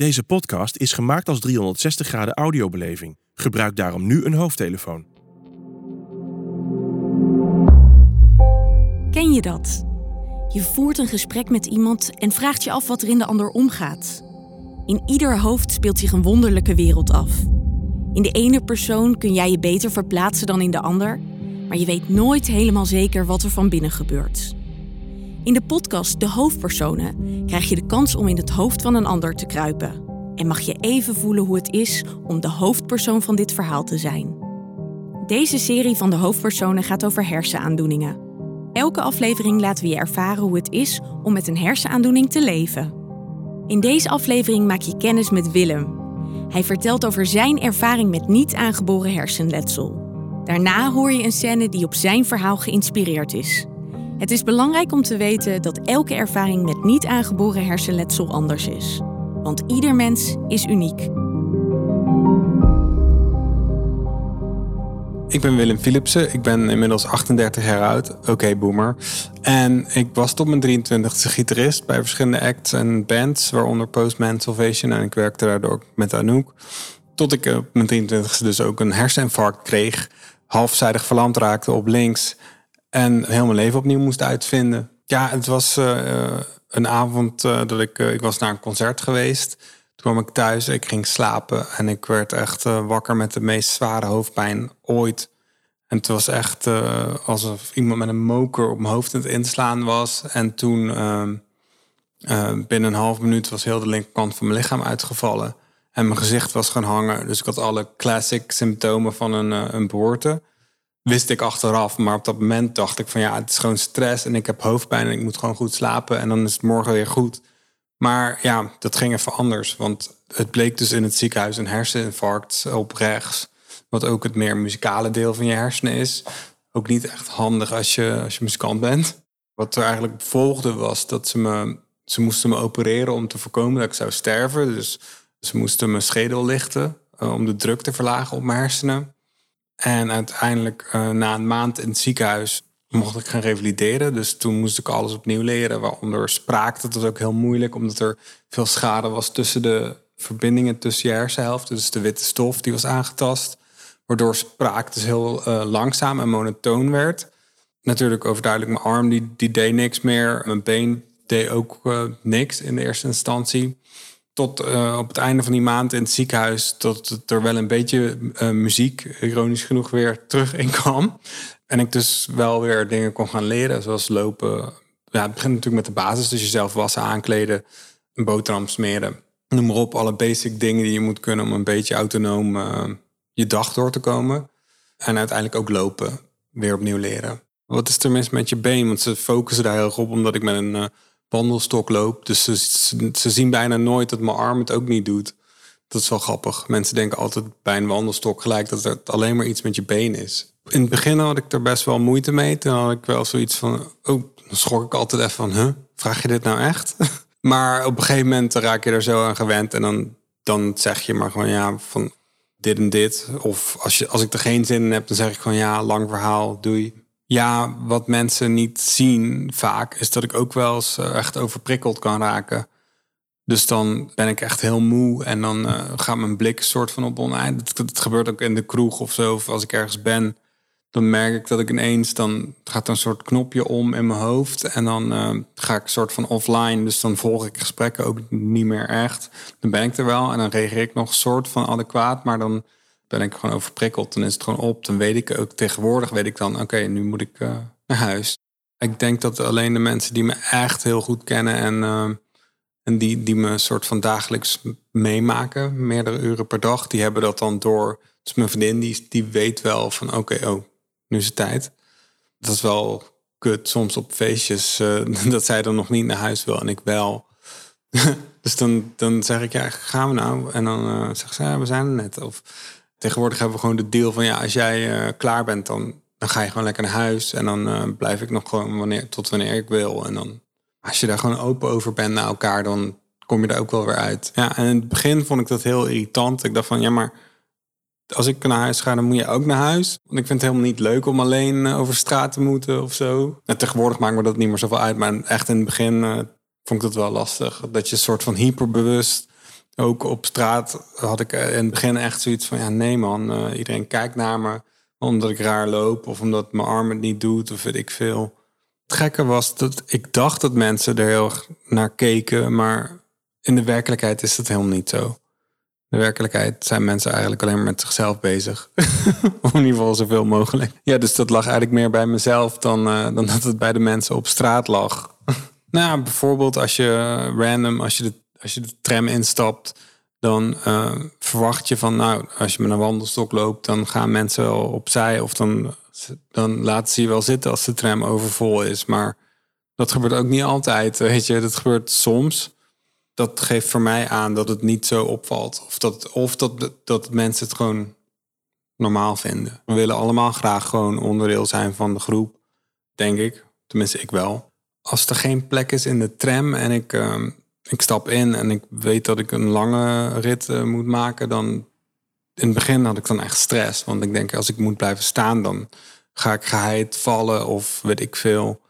Deze podcast is gemaakt als 360 graden audiobeleving. Gebruik daarom nu een hoofdtelefoon. Ken je dat? Je voert een gesprek met iemand en vraagt je af wat er in de ander omgaat. In ieder hoofd speelt zich een wonderlijke wereld af. In de ene persoon kun jij je beter verplaatsen dan in de ander, maar je weet nooit helemaal zeker wat er van binnen gebeurt. In de podcast De Hoofdpersonen krijg je de kans om in het hoofd van een ander te kruipen. En mag je even voelen hoe het is om de hoofdpersoon van dit verhaal te zijn. Deze serie van de hoofdpersonen gaat over hersenaandoeningen. Elke aflevering laten we je ervaren hoe het is om met een hersenaandoening te leven. In deze aflevering maak je kennis met Willem. Hij vertelt over zijn ervaring met niet aangeboren hersenletsel. Daarna hoor je een scène die op zijn verhaal geïnspireerd is. Het is belangrijk om te weten dat elke ervaring met niet aangeboren hersenletsel anders is. Want ieder mens is uniek. Ik ben Willem Philipsen. Ik ben inmiddels 38 jaar oud. Oké, boomer. En ik was tot mijn 23e gitarist bij verschillende acts en bands, waaronder Postman Salvation. En ik werkte daardoor ook met Anouk. Tot ik op mijn 23e dus ook een herseninfarct kreeg. Halfzijdig verlamd raakte op links. En heel mijn leven opnieuw moest uitvinden. Ja, het was uh, een avond uh, dat ik... Ik was naar een concert geweest. Toen kwam ik thuis, ik ging slapen. En ik werd echt wakker met de meest zware hoofdpijn ooit. En het was echt alsof iemand met een moker op mijn hoofd aan het inslaan was. En toen, binnen een half minuut, was heel de linkerkant van mijn lichaam uitgevallen. En mijn gezicht was gaan hangen. Dus ik had alle classic symptomen van een, een wist ik achteraf. Maar op dat moment dacht ik van ja, het is gewoon stress en ik heb hoofdpijn en ik moet gewoon goed slapen en dan is het morgen weer goed. Maar ja, dat ging even anders. Want het bleek dus in het ziekenhuis een herseninfarct op rechts. Wat ook het meer muzikale deel van je hersenen is. Ook niet echt handig als je, als je muzikant bent. Wat er eigenlijk volgde was dat ze me, ze moesten me opereren om te voorkomen dat ik zou sterven. Dus ze moesten mijn schedel lichten uh, om de druk te verlagen op mijn hersenen. En uiteindelijk, uh, na een maand in het ziekenhuis, mocht ik gaan revalideren. Dus toen moest ik alles opnieuw leren, waaronder spraak. Dat was ook heel moeilijk, omdat er veel schade was tussen de verbindingen tussen je hersenhelft. Dus de witte stof die was aangetast. Waardoor spraak dus heel uh, langzaam en monotoon werd. Natuurlijk overduidelijk, mijn arm die, die deed niks meer. Mijn been deed ook uh, niks in de eerste instantie tot uh, op het einde van die maand in het ziekenhuis... tot er wel een beetje uh, muziek, ironisch genoeg, weer terug in kwam. En ik dus wel weer dingen kon gaan leren, zoals lopen. Ja, het begint natuurlijk met de basis. Dus jezelf wassen, aankleden, een boterham smeren. Noem maar op, alle basic dingen die je moet kunnen... om een beetje autonoom uh, je dag door te komen. En uiteindelijk ook lopen, weer opnieuw leren. Wat is er met je been? Want ze focussen daar heel erg op, omdat ik met een wandelstok loop. Dus ze, zien bijna nooit dat mijn arm het ook niet doet. Dat is wel grappig. Mensen denken altijd bij een wandelstok gelijk dat het alleen maar iets met je been is. In het begin had ik er best wel moeite mee. Toen had ik wel zoiets van, oh, dan schrok ik altijd even van, vraag je dit nou echt? maar op een gegeven moment raak je er zo aan gewend en dan, dan zeg je maar gewoon ja, van dit en dit. Of als, je, als ik er geen zin in heb, dan zeg ik gewoon ja, lang verhaal, doei. Ja, wat mensen niet zien vaak, is dat ik ook wel eens eh, echt overprikkeld kan raken. Dus dan ben ik echt heel moe en dan uh, gaat mijn blik soort van op online. Dat, gebeurt ook in de kroeg of zo, of als ik ergens ben. Dan merk ik dat ik ineens, dan gaat er een soort knopje om in mijn hoofd. En dan uh, ga ik soort van offline. Dus dan volg ik gesprekken ook niet meer echt. Dan ben ik er wel en dan reageer ik nog soort van adequaat. Maar dan ben ik gewoon overprikkeld. Dan is het gewoon op. Dan weet ik ook tegenwoordig, weet ik dan, oké, nu moet ik uh, naar huis. Ik denk dat alleen de mensen die me echt heel goed kennen en, uh, en die, die me soort van dagelijks meemaken, meerdere uren per dag, die hebben dat dan door. Dus mijn vriendin, die, die weet wel van oké, oh, nu is het tijd. Dat is wel kut soms op feestjes, uh, dat zij dan nog niet naar huis wil en ik wel. dus dan, dan zeg ik, ja, gaan we nou? En dan uh, zegt ze, ja, we zijn er net. Of Tegenwoordig hebben we gewoon de deal van ja, als jij uh, klaar bent, dan, dan ga je gewoon lekker naar huis. En dan uh, blijf ik nog gewoon wanneer, tot wanneer ik wil. En dan, als je daar gewoon open over bent naar elkaar, dan kom je er ook wel weer uit. Ja, en in het begin vond ik dat heel irritant. Ik dacht van ja, maar als ik naar huis ga, dan moet je ook naar huis. Want ik vind het helemaal niet leuk om alleen uh, over straat te moeten of zo. En tegenwoordig maakt me dat niet meer zoveel uit. Maar echt in het begin vond ik dat wel lastig. Dat je een soort van hyperbewust ook op straat had ik in het begin echt zoiets van... ja, nee man, eh, iedereen kijkt naar me omdat ik raar loop... of omdat mijn arm het niet doet of weet ik veel. Het gekke was dat ik dacht dat mensen er heel erg naar keken... maar in de werkelijkheid is dat helemaal niet zo. In de werkelijkheid zijn mensen eigenlijk alleen maar met zichzelf bezig. of in ieder geval zoveel mogelijk. Ja, dus dat lag eigenlijk meer bij mezelf... dan, eh, dan dat het bij de mensen op straat lag. nou, bijvoorbeeld als je random... als je de als je de tram instapt, dan uh, verwacht je van, nou, als je met een wandelstok loopt, dan gaan mensen wel opzij of dan, dan laten ze je wel zitten als de tram overvol is. Maar dat gebeurt ook niet altijd, weet je. Dat gebeurt soms. Dat geeft voor mij aan dat het niet zo opvalt. Of dat, of dat, dat mensen het gewoon normaal vinden. We willen allemaal graag gewoon onderdeel zijn van de groep, denk ik. Tenminste, ik wel. Als er geen plek is in de tram en ik, uh, ik stap in en ik weet dat ik een lange rit uh, moet maken, dan in het begin had ik dan echt stress. Want ik denk, als ik moet blijven staan, dan ga ik geheid vallen of weet ik veel.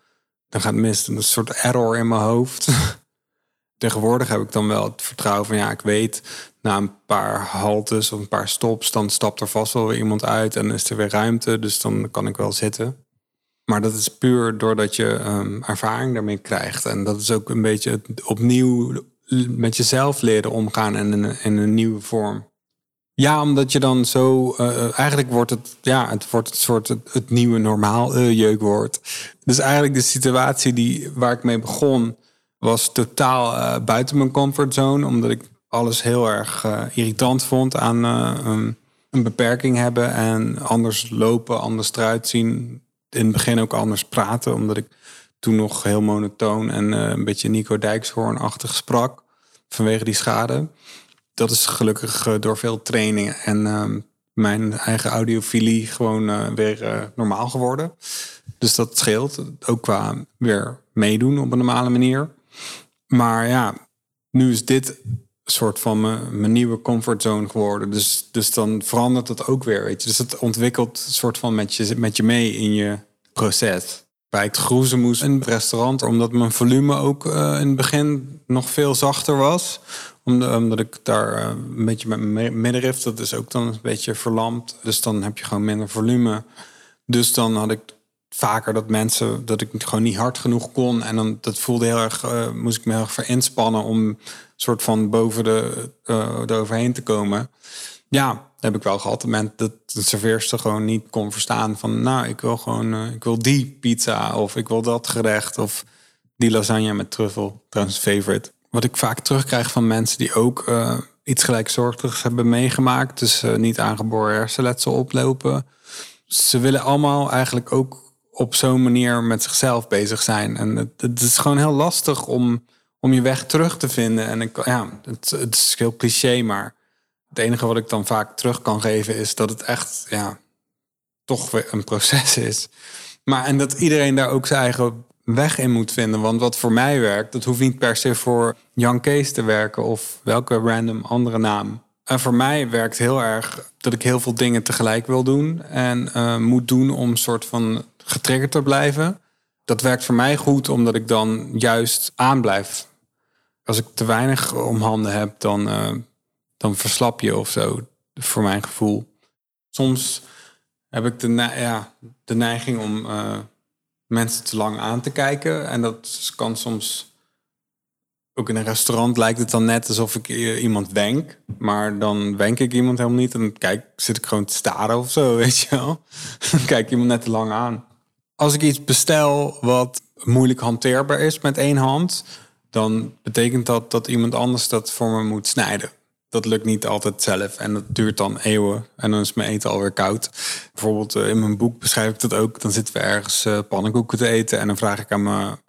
Dan gaat het mis. Een soort error in mijn hoofd. Tegenwoordig heb ik dan wel het vertrouwen van ja, ik weet na een paar haltes of een paar stops, dan stapt er vast wel weer iemand uit en is er weer ruimte. Dus dan kan ik wel zitten. Maar dat is puur doordat je um, ervaring daarmee krijgt. En dat is ook een beetje opnieuw met jezelf leren omgaan in een, in een nieuwe vorm. Ja, omdat je dan zo. Uh, eigenlijk wordt het. Ja, het wordt het soort het, nieuwe normaal uh, jeukwoord. Dus eigenlijk de situatie die, waar ik mee begon. was totaal buiten mijn comfortzone. Omdat ik alles heel erg irritant vond aan een beperking hebben. En anders lopen, anders eruit zien in het begin ook anders praten, omdat ik toen nog heel monotoon en uh, een beetje Nico Dijkshoorn-achtig sprak vanwege die schade. Dat is gelukkig uh, door veel trainingen en uh, mijn eigen audiofilie gewoon uh, weer normaal geworden. Dus dat scheelt, ook qua weer meedoen op een normale manier. Maar ja, nu is dit soort van mijn, nieuwe comfortzone geworden. Dus, dus dan verandert het ook weer. Weet je. Dus het ontwikkelt soort van met je, met je mee in je proces. Bij het groezemoes in het restaurant, omdat mijn volume ook uh, in het begin nog veel zachter was. Omdat, ik daar uh, een beetje met mijn middenrif, dat is ook dan een beetje verlamd. Dus dan heb je gewoon minder volume. Dus dan had ik vaker dat mensen dat ik gewoon niet hard genoeg kon. En dan dat voelde heel erg, uh, moest ik me heel erg voor inspannen om soort van boven de, uh, eroverheen te komen. Ja, heb ik wel gehad. Het moment dat de serveerster gewoon niet kon verstaan van... nou, ik wil gewoon, uh, ik wil die pizza of ik wil dat gerecht... of die lasagne met truffel, trouwens favorite. Wat ik vaak terugkrijg van mensen die ook iets gelijksoortigs hebben meegemaakt... dus niet aangeboren hersenletsel oplopen... ze willen allemaal eigenlijk ook op zo'n manier met zichzelf bezig zijn. En het, het is gewoon heel lastig om om je weg terug te vinden. En ik, ja, het, het is heel cliché, maar het enige wat ik dan vaak terug kan geven is dat het echt, ja, toch weer een proces is. Maar en dat iedereen daar ook zijn eigen weg in moet vinden. Want wat voor mij werkt, dat hoeft niet per se voor Jan Kees te werken of welke random andere naam. En voor mij werkt heel erg dat ik heel veel dingen tegelijk wil doen en uh, moet doen om soort van getriggerd te blijven. Dat werkt voor mij goed, omdat ik dan juist aan blijf als ik te weinig om handen heb, dan, uh, dan verslap je of zo, voor mijn gevoel. Soms heb ik de, ja, de neiging om uh, mensen te lang aan te kijken. En dat kan soms, ook in een restaurant lijkt het dan net alsof ik iemand wenk. Maar dan wenk ik iemand helemaal niet. En kijk, zit ik gewoon te staren of zo, weet je wel. Dan kijk iemand net te lang aan. Als ik iets bestel wat moeilijk hanteerbaar is met één hand dan betekent dat dat iemand anders dat voor me moet snijden. Dat lukt niet altijd zelf en dat duurt dan eeuwen en dan is mijn eten alweer koud. Bijvoorbeeld eh, in mijn boek beschrijf ik dat ook. Dan zitten we ergens uh, pannenkoeken te eten en dan vraag ik aan mijn,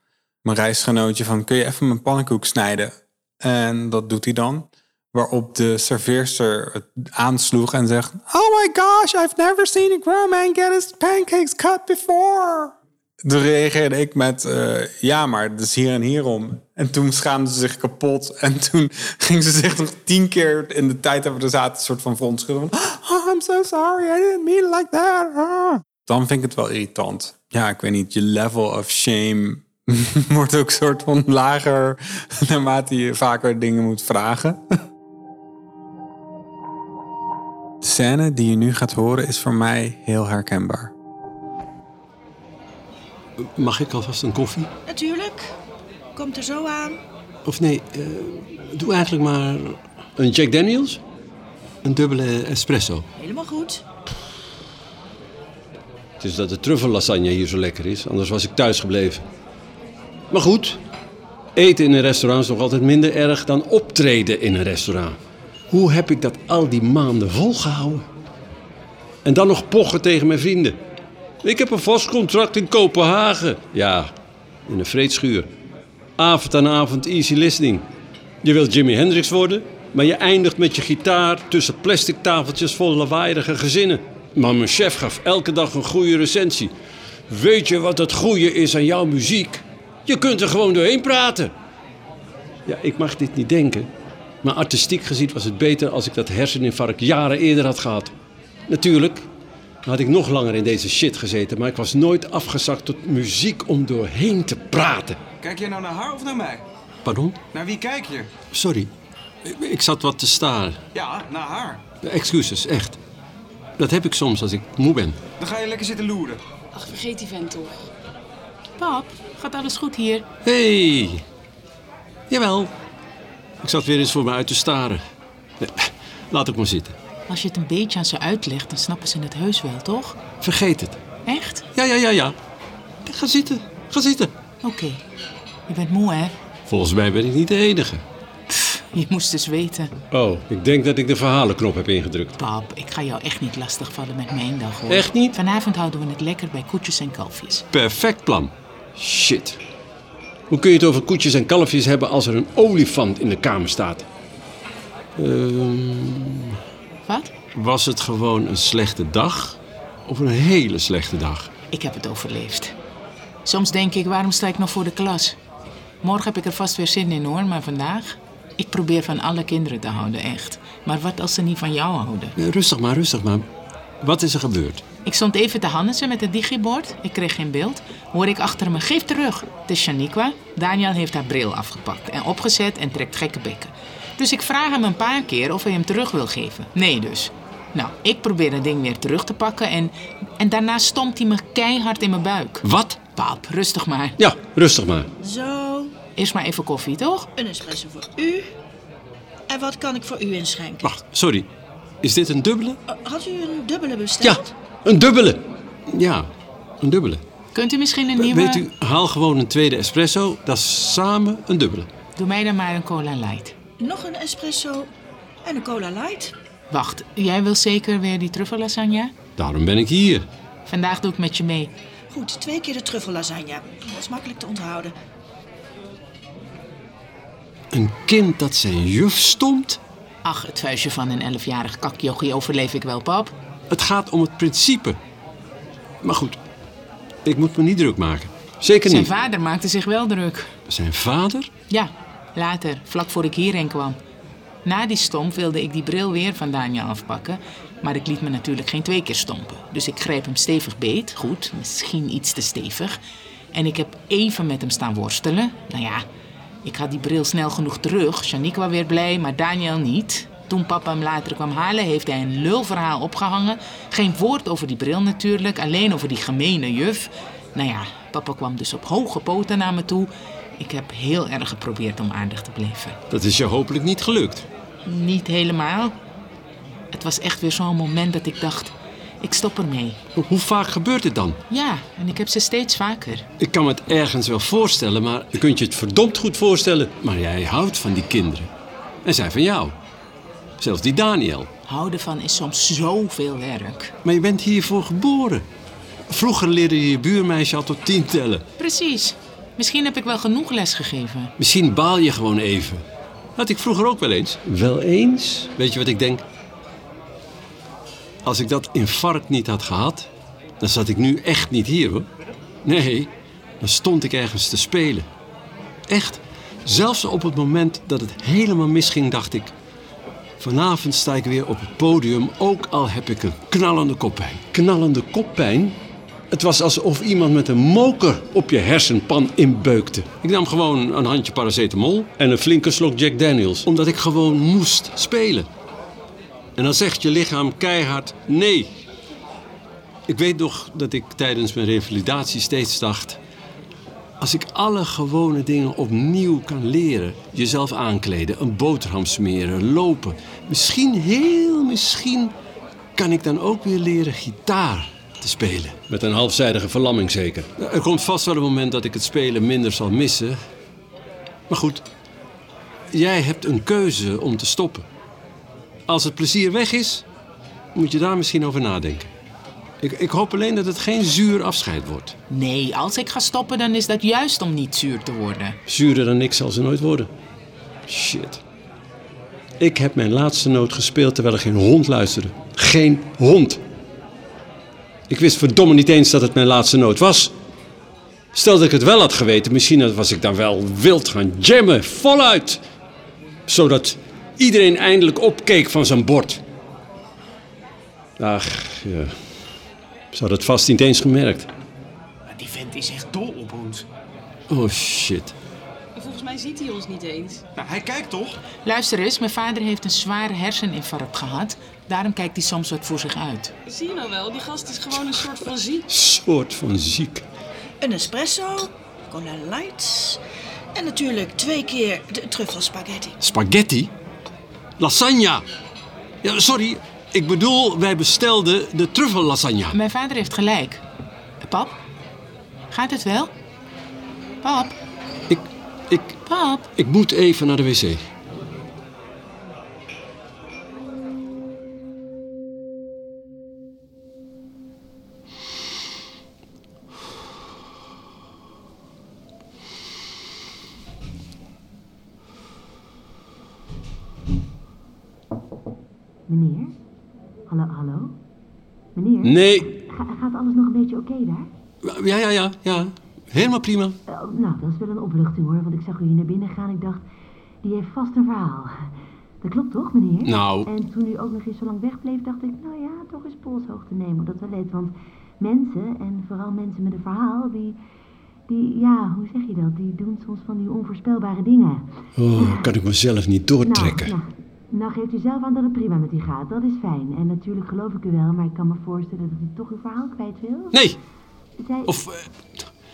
mijn reisgenootje van kun je even mijn pannenkoek snijden? En dat doet hij dan. Waarop de serveerster het aansloeg en zegt: Oh my gosh, I've never seen a grown man get his pancakes cut before. Toen reageerde ik met, uh, ja, maar het is hier en hierom. En toen schaamde ze zich kapot. En toen ging ze zich nog tien keer in de tijd dat we er zaten... een soort van verontschuldigen. Oh, I'm so sorry, I didn't mean it like that. Ah. Dan vind ik het wel irritant. Ja, ik weet niet, je level of shame wordt ook soort van lager... naarmate je vaker dingen moet vragen. Scène die je nu gaat horen is voor mij heel herkenbaar. Mag ik alvast een koffie? Natuurlijk. Komt er zo aan. Of nee, eh, doe eigenlijk maar een Jack Daniels. Een dubbele espresso. Helemaal goed. Het is dat de truffellasagne hier zo lekker is, anders was ik thuis gebleven. Maar goed, eten in een restaurant is nog altijd minder erg dan optreden in een restaurant. Hoe heb ik dat al die maanden volgehouden? En dan nog pochen tegen mijn vrienden. Ik heb een vast contract in Kopenhagen. Ja, in een vreedschuur. Avond aan avond easy listening. Je wilt Jimi Hendrix worden, maar je eindigt met je gitaar tussen plastic tafeltjes vol lawaaiige gezinnen. Maar mijn chef gaf elke dag een goede recensie. Weet je wat het goede is aan jouw muziek? Je kunt er gewoon doorheen praten. Ja, ik mag dit niet denken. Maar artistiek gezien was het beter als ik dat herseninfarct jaren eerder had gehad. Natuurlijk had ik nog langer in deze shit gezeten, maar ik was nooit afgezakt tot muziek om doorheen te praten. Kijk jij nou naar haar of naar mij? Pardon? Naar wie kijk je? Sorry. Ik, ik zat wat te staren. Ja, naar haar. Excuses, echt. Dat heb ik soms als ik moe ben. Dan ga je lekker zitten loeren. Ach, vergeet die vent toch. Pap, gaat alles goed hier? Hey. Jawel. Ik zat weer eens voor me uit te staren. Nee, Laat ik maar zitten. Als je het een beetje aan ze uitlegt, dan snappen ze het heus wel, toch? Vergeet het. Echt? Ja, ja, ja, ja. Ga zitten. Ga zitten. Oké. Je bent moe, hè? Volgens mij ben ik niet de enige. Je moest dus weten. Oh, ik denk dat ik de verhalenknop heb ingedrukt. Pap, ik ga jou echt niet lastigvallen met mijn dag, hoor. Echt niet? Vanavond houden we het lekker bij koetjes en kalfjes. Perfect plan. Shit. Hoe kun je het over koetjes en kalfjes hebben als er een olifant in de kamer staat? Ehm, Wat? was het gewoon een slechte dag? Of een hele slechte dag? Ik heb het overleefd. Soms denk ik, waarom sta ik nog voor de klas? Morgen heb ik er vast weer zin in, hoor, maar vandaag... Ik probeer van alle kinderen te houden, echt. Maar wat als ze niet van jou houden? Eh, Rustig maar, rustig maar. Wat is er gebeurd? Ik stond even te hannissen met het digibord. Ik kreeg geen beeld. Hoor ik achter me, geef terug. Het is Shaniqua. Daniel heeft haar bril afgepakt en opgezet en trekt gekke bekken. Dus ik vraag hem een paar keer of hij hem terug wil geven. Nee dus. Nou, ik probeer het ding weer terug te pakken en, en daarna stompt hij me keihard in mijn buik. Wat? Pap, rustig maar. Ja, rustig maar. Zo, Eerst maar even koffie, toch? een espresso voor u. En wat kan ik voor u inschenken? Wacht, sorry. Is dit een dubbele? Uh, Had u een dubbele Ja, besteld? Een dubbele. Ja, een dubbele. Kunt u misschien een nieuwe... Weet u, haal gewoon een tweede espresso. Dat is samen een dubbele. Doe mij dan maar een cola light. Nog een espresso en een cola light. Wacht, jij wil zeker weer die truffellasagne? Daarom ben ik hier. Vandaag doe ik met je mee. Goed, twee keer de truffellasagne. Dat is makkelijk te onthouden. Een kind dat zijn juf stomt? Ach, het vuistje van een elfjarig kakjochie overleef ik wel, pap. Het gaat om het principe. Maar goed, ik moet me niet druk maken. Zeker Zijn niet. vader maakte zich wel druk. Zijn vader? Ja, later, vlak voor ik hierheen kwam. Na die stomp wilde ik die bril weer van Daniel afpakken. Maar ik liet me natuurlijk geen twee keer stompen. Dus ik greep hem stevig beet. Goed, misschien iets te stevig. En ik heb even met hem staan worstelen. Nou ja, ik had die bril snel genoeg terug. Shaniqua weer blij, maar Daniel niet. Toen papa hem later kwam halen, heeft hij een lulverhaal opgehangen. Geen woord over die bril natuurlijk, alleen over die gemene juf. Nou ja, papa kwam dus op hoge poten naar me toe. Ik heb heel erg geprobeerd om aardig te blijven. Dat is je hopelijk niet gelukt. Niet helemaal. Het was echt weer zo'n moment dat ik dacht, ik stop ermee. Hoe vaak gebeurt dit dan? Ja, en ik heb ze steeds vaker. Ik kan me het ergens wel voorstellen, maar je kunt je het verdomd goed voorstellen. Maar jij houdt van die kinderen. En zij van jou. Zelfs die Daniel. Houden van is soms zoveel werk. Maar je bent hiervoor geboren. Vroeger leerde je je buurmeisje al tot tien tellen. Precies. Misschien heb ik wel genoeg les gegeven. Misschien baal je gewoon even. Had ik vroeger ook wel eens. Wel eens? Weet je wat ik denk? Als ik dat infarct niet had gehad, dan zat ik nu echt niet hier hoor. Nee, dan stond ik ergens te spelen. Echt. Zelfs op het moment dat het helemaal misging, dacht ik. Vanavond sta ik weer op het podium, ook al heb ik een knallende koppijn. Knallende koppijn? Het was alsof iemand met een moker op je hersenpan inbeukte. Ik nam gewoon een handje paracetamol en een flinke slok Jack Daniels, omdat ik gewoon moest spelen. En dan zegt je lichaam keihard nee. Ik weet nog dat ik tijdens mijn revalidatie steeds dacht... Als ik alle gewone dingen opnieuw kan leren, jezelf aankleden, een boterham smeren, lopen, misschien, heel misschien, kan ik dan ook weer leren gitaar te spelen. Met een halfzijdige verlamming zeker. Er komt vast wel een moment dat ik het spelen minder zal missen. Maar goed, jij hebt een keuze om te stoppen. Als het plezier weg is, moet je daar misschien over nadenken. Ik, ik hoop alleen dat het geen zuur afscheid wordt. Nee, als ik ga stoppen, dan is dat juist om niet zuur te worden. Zuurder dan niks zal ze nooit worden. Shit. Ik heb mijn laatste noot gespeeld terwijl er geen hond luisterde. Geen hond. Ik wist verdomme niet eens dat het mijn laatste noot was. Stel dat ik het wel had geweten, misschien was ik dan wel wild gaan jammen, voluit. Zodat iedereen eindelijk opkeek van zijn bord. Ach, ja. Ze had het vast niet eens gemerkt. Die vent is echt dol op ons. Oh shit. Volgens mij ziet hij ons niet eens. Nou, hij kijkt toch? Luister eens, mijn vader heeft een zware herseninfarct gehad. Daarom kijkt hij soms wat voor zich uit. Zie je nou wel, die gast is gewoon een soort van ziek. Soort van ziek. Een espresso, cola light en natuurlijk twee keer de truffelspaghetti. Spaghetti? Lasagna? Ja, sorry, ik bedoel, wij bestelden de truffellasagna. Mijn vader heeft gelijk. Pap, gaat het wel? Pap, Ik, ik, pap. ik moet even naar de wc. Nee. Ga- gaat alles nog een beetje oké daar? Ja, ja, ja, ja. Helemaal prima. Eh, nou, dat is wel een opluchting hoor, want ik zag u hier naar binnen gaan. Ik dacht, die heeft vast een verhaal. Dat klopt toch, meneer? Nou. En toen u ook nog eens zo lang wegbleef, dacht ik, nou ja, toch eens polshoogte nemen op dat toilet. Want mensen, en vooral mensen met een verhaal, die, die, ja, hoe zeg je dat? Die doen soms van die onvoorspelbare dingen. Oh, kan ik mezelf niet doortrekken. Nou, nou, nou geeft u zelf aan dat het prima met u gaat, dat is fijn. En natuurlijk geloof ik u wel, maar ik kan me voorstellen dat u toch uw verhaal kwijt wil. Nee, Zij, of, eh,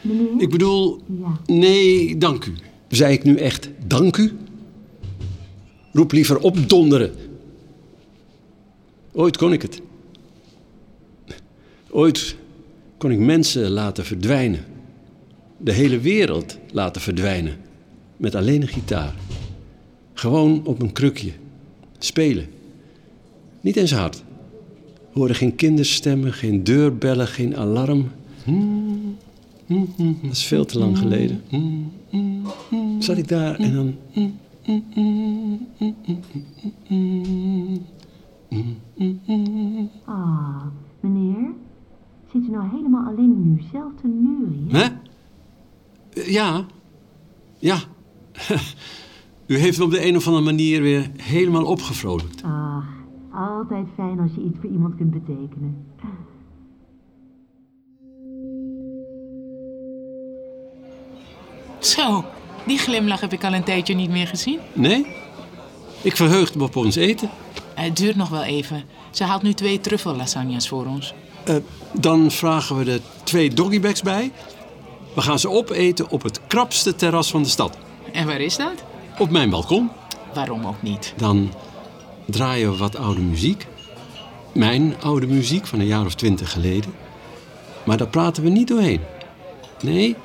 meneer? ik bedoel, Ja. nee, dank u. Zei ik nu echt dank u? Roep liever opdonderen. Ooit kon ik het. Ooit kon ik mensen laten verdwijnen. De hele wereld laten verdwijnen. Met alleen een gitaar. Gewoon op een krukje. Spelen. Niet eens hard. Hoorde geen kinderstemmen, geen deurbellen, geen alarm. Dat is veel te lang geleden. Zat ik daar en dan... Ah, meneer? Zit u nou helemaal alleen in uzelf te neuren? Hè? Ja. Ja. U heeft me op de een of andere manier weer helemaal opgevrolijkt. Ach, altijd fijn als je iets voor iemand kunt betekenen. Zo, die glimlach heb ik al een tijdje niet meer gezien. Nee? Ik verheugde me op ons eten. Het duurt nog wel even. Ze haalt nu twee truffellasagnas voor ons. Eh, dan vragen we er twee doggybags bij. We gaan ze opeten op het krapste terras van de stad. En waar is dat? Op mijn balkon. Waarom ook niet? Dan draaien we wat oude muziek. Mijn oude muziek van een jaar of twintig geleden. Maar daar praten we niet doorheen. Nee,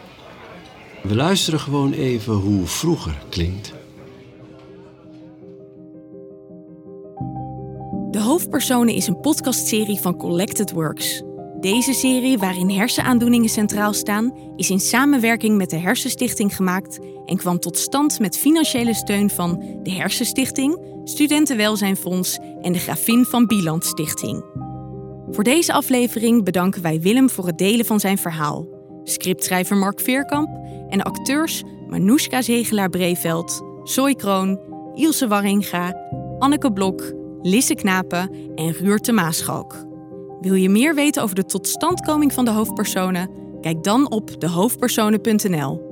we luisteren gewoon even hoe vroeger klinkt. De Hoofdpersonen is een podcastserie van Collected Works. Deze serie, waarin hersenaandoeningen centraal staan, is in samenwerking met de Hersenstichting gemaakt en kwam tot stand met financiële steun van de Hersenstichting, Studentenwelzijnfonds en de Grafin van Bieland Stichting. Voor deze aflevering bedanken wij Willem voor het delen van zijn verhaal, scriptschrijver Mark Veerkamp en acteurs Manoushka Zegelaar-Breveld, Zoe Kroon, Ilse Warringa, Anneke Blok, Lisse Knapen en Ruurte Maaschalk. Wil je meer weten over de totstandkoming van de hoofdpersonen? Kijk dan op dehoofdpersonen.nl.